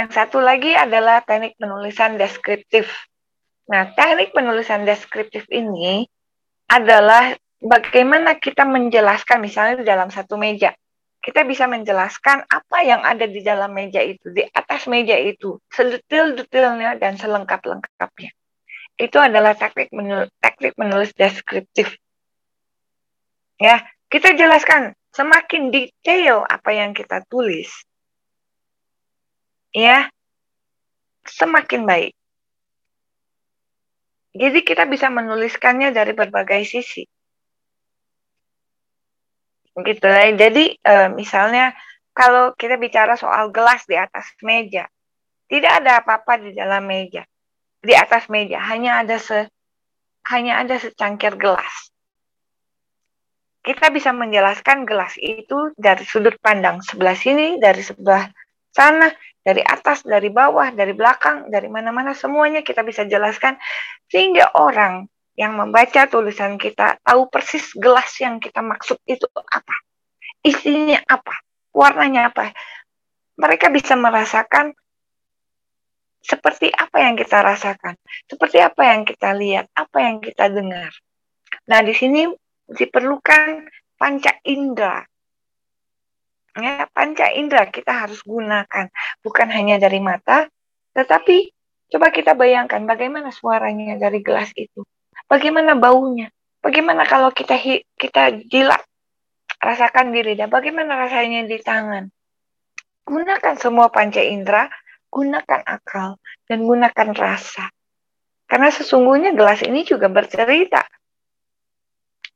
Yang satu lagi adalah teknik penulisan deskriptif. Nah, teknik penulisan deskriptif ini adalah bagaimana kita menjelaskan misalnya di dalam satu meja. Kita bisa menjelaskan apa yang ada di dalam meja itu, di atas meja itu, sedetail-detailnya dan selengkap-lengkapnya. Itu adalah teknik menulis, teknik menulis deskriptif. Ya, kita jelaskan semakin detail apa yang kita tulis, ya, semakin baik. Jadi kita bisa menuliskannya dari berbagai sisi. Gitu. Jadi e, misalnya kalau kita bicara soal gelas di atas meja, tidak ada apa-apa di dalam meja. Di atas meja hanya ada se hanya ada secangkir gelas. Kita bisa menjelaskan gelas itu dari sudut pandang sebelah sini, dari sebelah sana, dari atas, dari bawah, dari belakang, dari mana-mana semuanya kita bisa jelaskan sehingga orang yang membaca tulisan kita tahu persis gelas yang kita maksud itu apa. Isinya apa, warnanya apa. Mereka bisa merasakan seperti apa yang kita rasakan, seperti apa yang kita lihat, apa yang kita dengar. Nah, di sini diperlukan panca indera ya panca indera kita harus gunakan bukan hanya dari mata tetapi coba kita bayangkan bagaimana suaranya dari gelas itu. Bagaimana baunya. Bagaimana kalau kita kita jilat rasakan di lidah bagaimana rasanya di tangan. Gunakan semua panca indera gunakan akal dan gunakan rasa. Karena sesungguhnya gelas ini juga bercerita.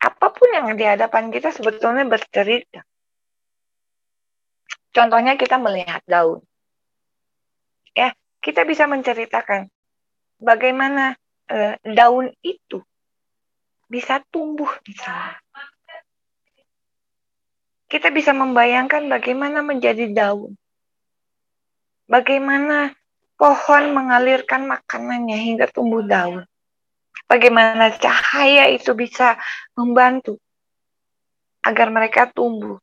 Apa pun yang di hadapan kita sebetulnya bercerita. Contohnya kita melihat daun. Ya, kita bisa menceritakan bagaimana uh, daun itu bisa tumbuh misalnya. Kita bisa membayangkan bagaimana menjadi daun. Bagaimana pohon mengalirkan makanannya hingga tumbuh daun. Bagaimana cahaya itu bisa membantu agar mereka tumbuh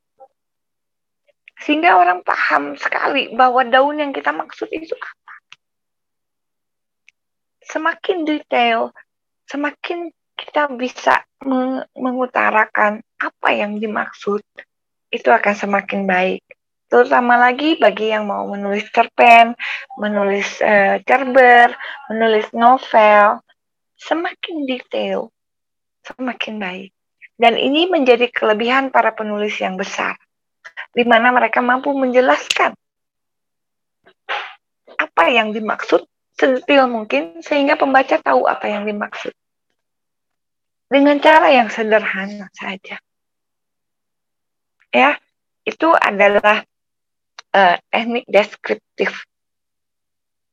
sehingga orang paham sekali bahwa daun yang kita maksud itu apa. Semakin detail, semakin kita bisa mengutarakan apa yang dimaksud, itu akan semakin baik. Terutama lagi bagi yang mau menulis cerpen, menulis uh, cerber, menulis novel, semakin detail, semakin baik. Dan ini menjadi kelebihan para penulis yang besar di mana mereka mampu menjelaskan apa yang dimaksud sedetail mungkin sehingga pembaca tahu apa yang dimaksud. Dengan cara yang sederhana saja. Ya, itu adalah uh, teknik deskriptif.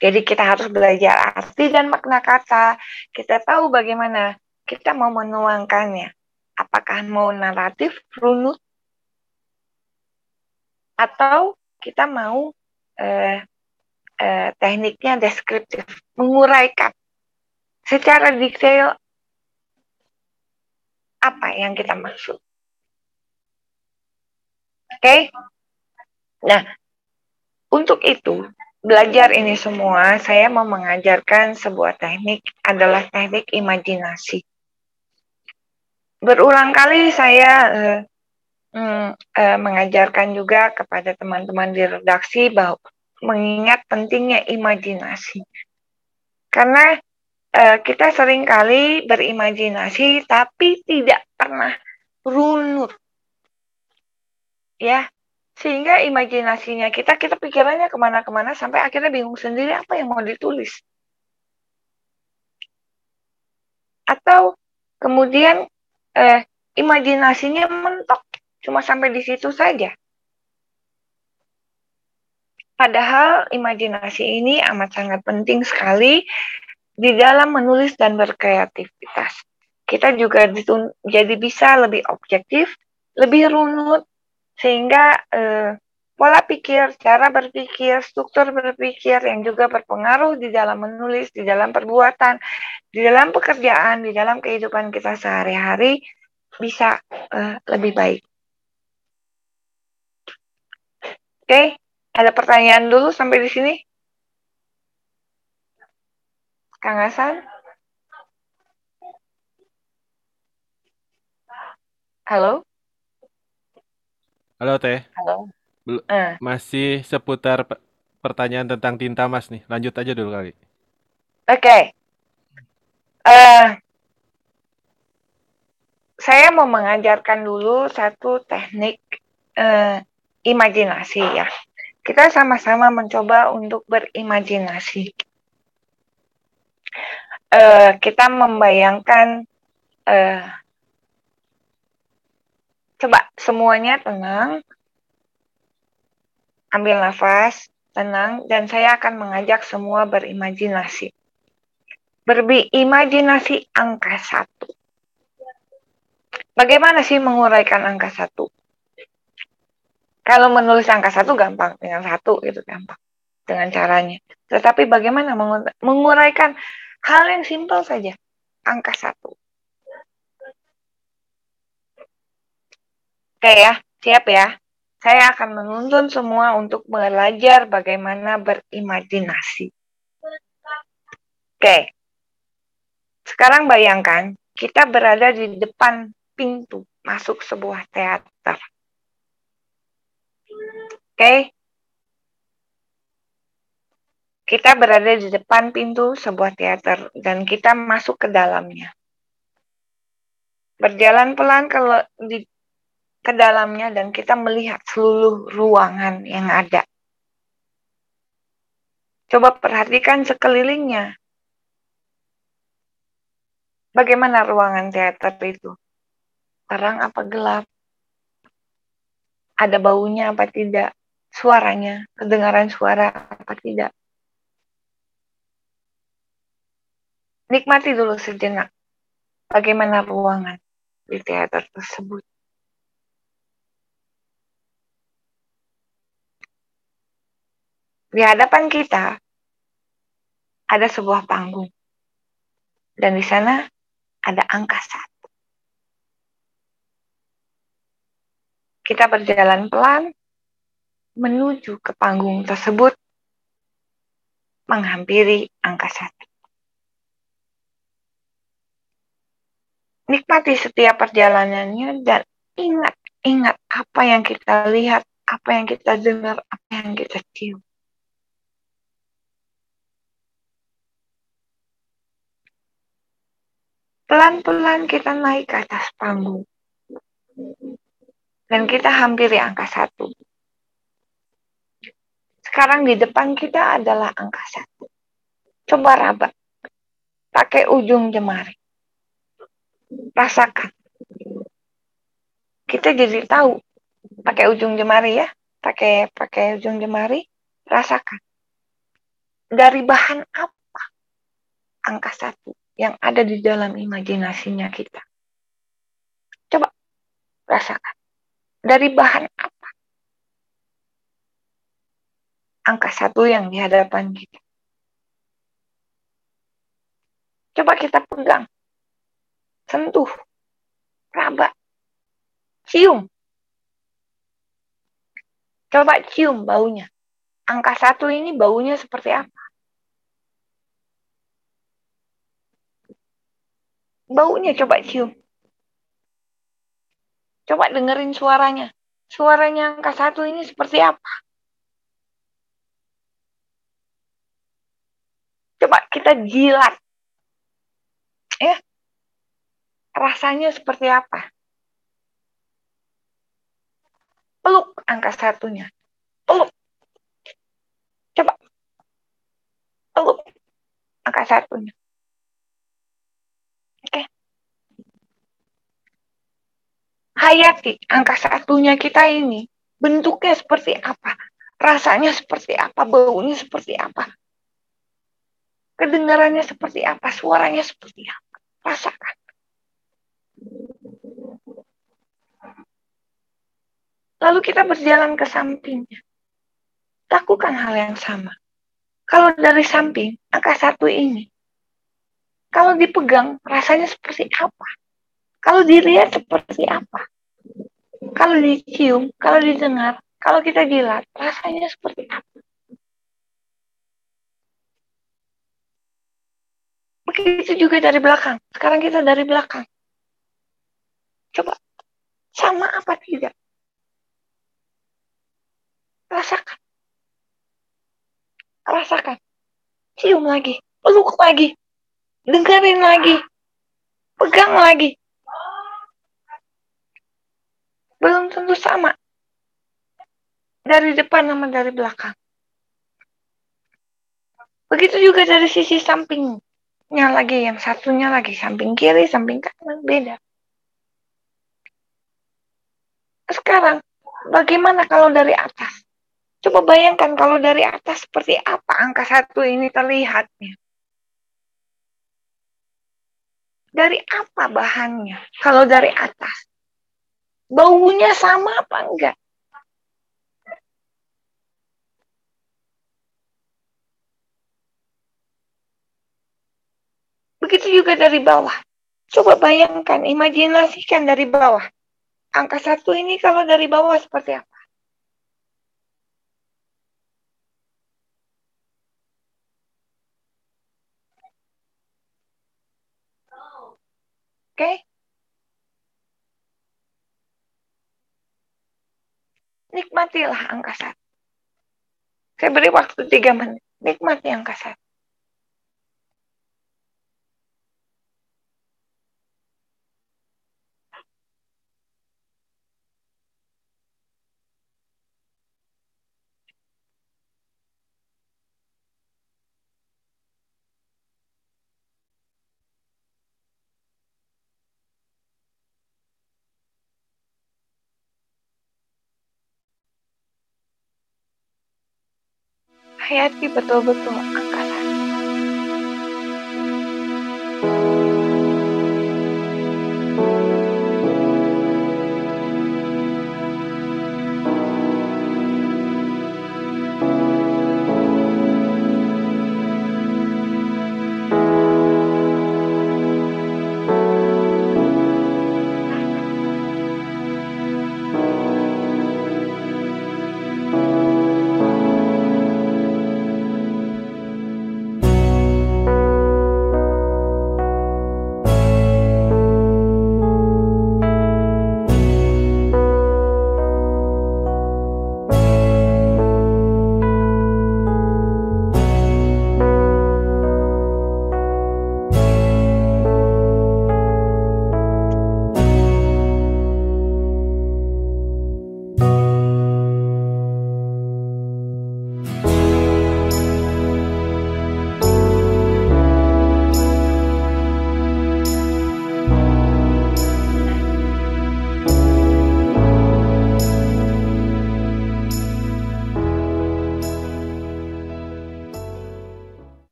Jadi kita harus belajar arti dan makna kata. Kita tahu bagaimana kita mau menuangkannya. Apakah mau naratif, runut, atau kita mau eh, eh, tekniknya deskriptif, menguraikan secara detail apa yang kita maksud. Oke, okay? nah untuk itu belajar ini semua saya mau mengajarkan sebuah teknik adalah teknik imajinasi. Berulang kali saya eh, eh, mengajarkan juga kepada teman-teman di redaksi bahwa mengingat pentingnya imajinasi. Karena eh, kita sering kali berimajinasi tapi tidak pernah runut. Ya, sehingga imajinasinya kita, kita pikirannya ke mana-kemana sampai akhirnya bingung sendiri apa yang mau ditulis. Atau kemudian eh, imajinasinya mentok Cuma sampai di situ saja. Padahal imajinasi ini amat sangat penting sekali di dalam menulis dan berkreativitas. Kita juga jadi bisa lebih objektif, lebih runut, sehingga eh, pola pikir, cara berpikir, struktur berpikir yang juga berpengaruh di dalam menulis, di dalam perbuatan, di dalam pekerjaan, di dalam kehidupan kita sehari-hari bisa uh, lebih baik. Oke, ada pertanyaan dulu sampai di sini? Kang Hasan? Halo? Halo Teh. Halo. Bel- Eh, masih seputar pe- pertanyaan tentang tinta mas nih. Lanjut aja dulu kali. Oke. Eh, saya mau mengajarkan dulu satu teknik eh, imajinasi ya. Kita sama-sama mencoba untuk berimajinasi. Eh, kita membayangkan eh, coba semuanya tenang, ambil nafas, tenang, dan saya akan mengajak semua berimajinasi. Berimajinasi angka satu. Bagaimana sih menguraikan angka satu? Kalau menulis angka satu gampang, dengan satu itu gampang. Dengan caranya. Tetapi bagaimana menguraikan hal yang simpel saja? Angka satu. Oke ya, siap ya. Saya akan menuntun semua untuk belajar bagaimana berimajinasi. Oke. Sekarang bayangkan kita berada di depan pintu masuk sebuah teater. Oke. Kita berada di depan pintu sebuah teater dan kita masuk ke dalamnya. Berjalan pelan ke, di, ke dalamnya dan kita melihat seluruh ruangan yang ada. Coba perhatikan sekelilingnya. Bagaimana ruangan teater itu? Terang apa gelap? Ada baunya apa tidak? Suaranya, kedengaran suara apa tidak? Nikmati dulu sejenak bagaimana ruangan di teater tersebut. Di hadapan kita ada sebuah panggung. Dan di sana ada angka. Kita berjalan pelan menuju ke panggung tersebut menghampiri angka satu. Nikmati setiap perjalanannya dan ingat-ingat apa yang kita lihat, apa yang kita dengar, apa yang kita cium. Pelan-pelan kita naik ke atas panggung. Dan kita hampiri angka satu. Sekarang di depan kita adalah angka satu. Coba raba. Pakai ujung jemari. Rasakan. Kita jadi tahu. Pakai ujung jemari ya. Pakai pakai ujung jemari. Rasakan. Dari bahan apa angka satu yang ada di dalam imajinasinya kita. Coba rasakan. Dari bahan apa? Angka satu yang di hadapan kita. Coba kita pegang. Sentuh. Raba. Cium. Coba cium baunya. Angka satu ini baunya seperti apa? Baunya coba cium. Coba dengerin suaranya. Suaranya angka satu ini seperti apa? Coba kita jilat. Ya. Rasanya seperti apa? Peluk angka satunya. Peluk. Coba. Peluk angka satunya. Oke. Hayati angka satunya kita ini. Bentuknya seperti apa? Rasanya seperti apa? Baunya seperti apa? Kedengarannya seperti apa? Suaranya seperti apa? Rasakan. Lalu kita berjalan ke sampingnya. Lakukan hal yang sama. Kalau dari samping, angka satu ini kalau dipegang, rasanya seperti apa? Kalau dilihat seperti apa? Kalau dicium, kalau didengar, kalau kita jilat, rasanya seperti apa? Begitu juga dari belakang. Sekarang kita dari belakang. Coba, sama apa tidak? Rasakan. Rasakan. Cium lagi. Peluk lagi. Dengerin lagi. Pegang lagi. Belum tentu sama. Dari depan sama dari belakang. Begitu juga dari sisi sampingnya lagi, yang satunya lagi samping kiri, samping kanan, beda. Sekarang, bagaimana kalau dari atas? Coba bayangkan kalau dari atas seperti apa angka satu ini terlihatnya. Dari apa bahannya? Kalau dari atas. Baunya sama apa enggak? Begitu juga dari bawah. Coba bayangkan, imajinasikan dari bawah. Angka satu ini kalau dari bawah seperti apa? Oke? Okay? Nikmatilah angka satu. Saya beri waktu tiga menit. Nikmati angka satu. Hayati betul-betul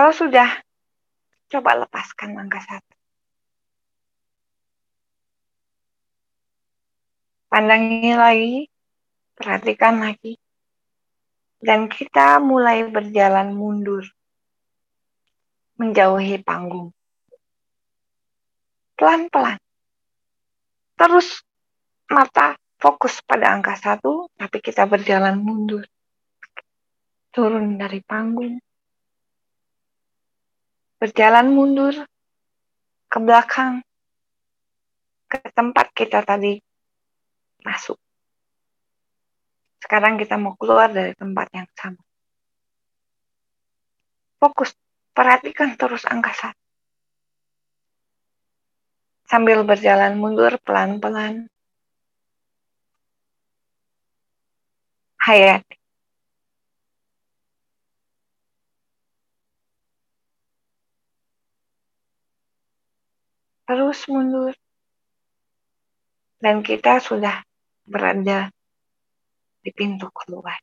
kalau sudah, coba lepaskan angka satu. Pandangi lagi, perhatikan lagi. Dan kita mulai berjalan mundur. Menjauhi panggung. Pelan-pelan. Terus mata fokus pada angka satu, tapi kita berjalan mundur. Turun dari panggung berjalan mundur ke belakang ke tempat kita tadi masuk. Sekarang kita mau keluar dari tempat yang sama. Fokus, perhatikan terus angka satu. Sambil berjalan mundur pelan-pelan. Hayati. Terus mundur. Dan kita sudah berada di pintu keluar.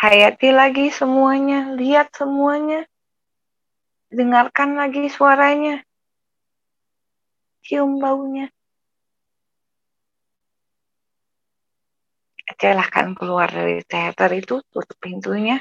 Hayati lagi semuanya, lihat semuanya, dengarkan lagi suaranya, cium baunya. Silahkan keluar dari teater itu, tutup pintunya.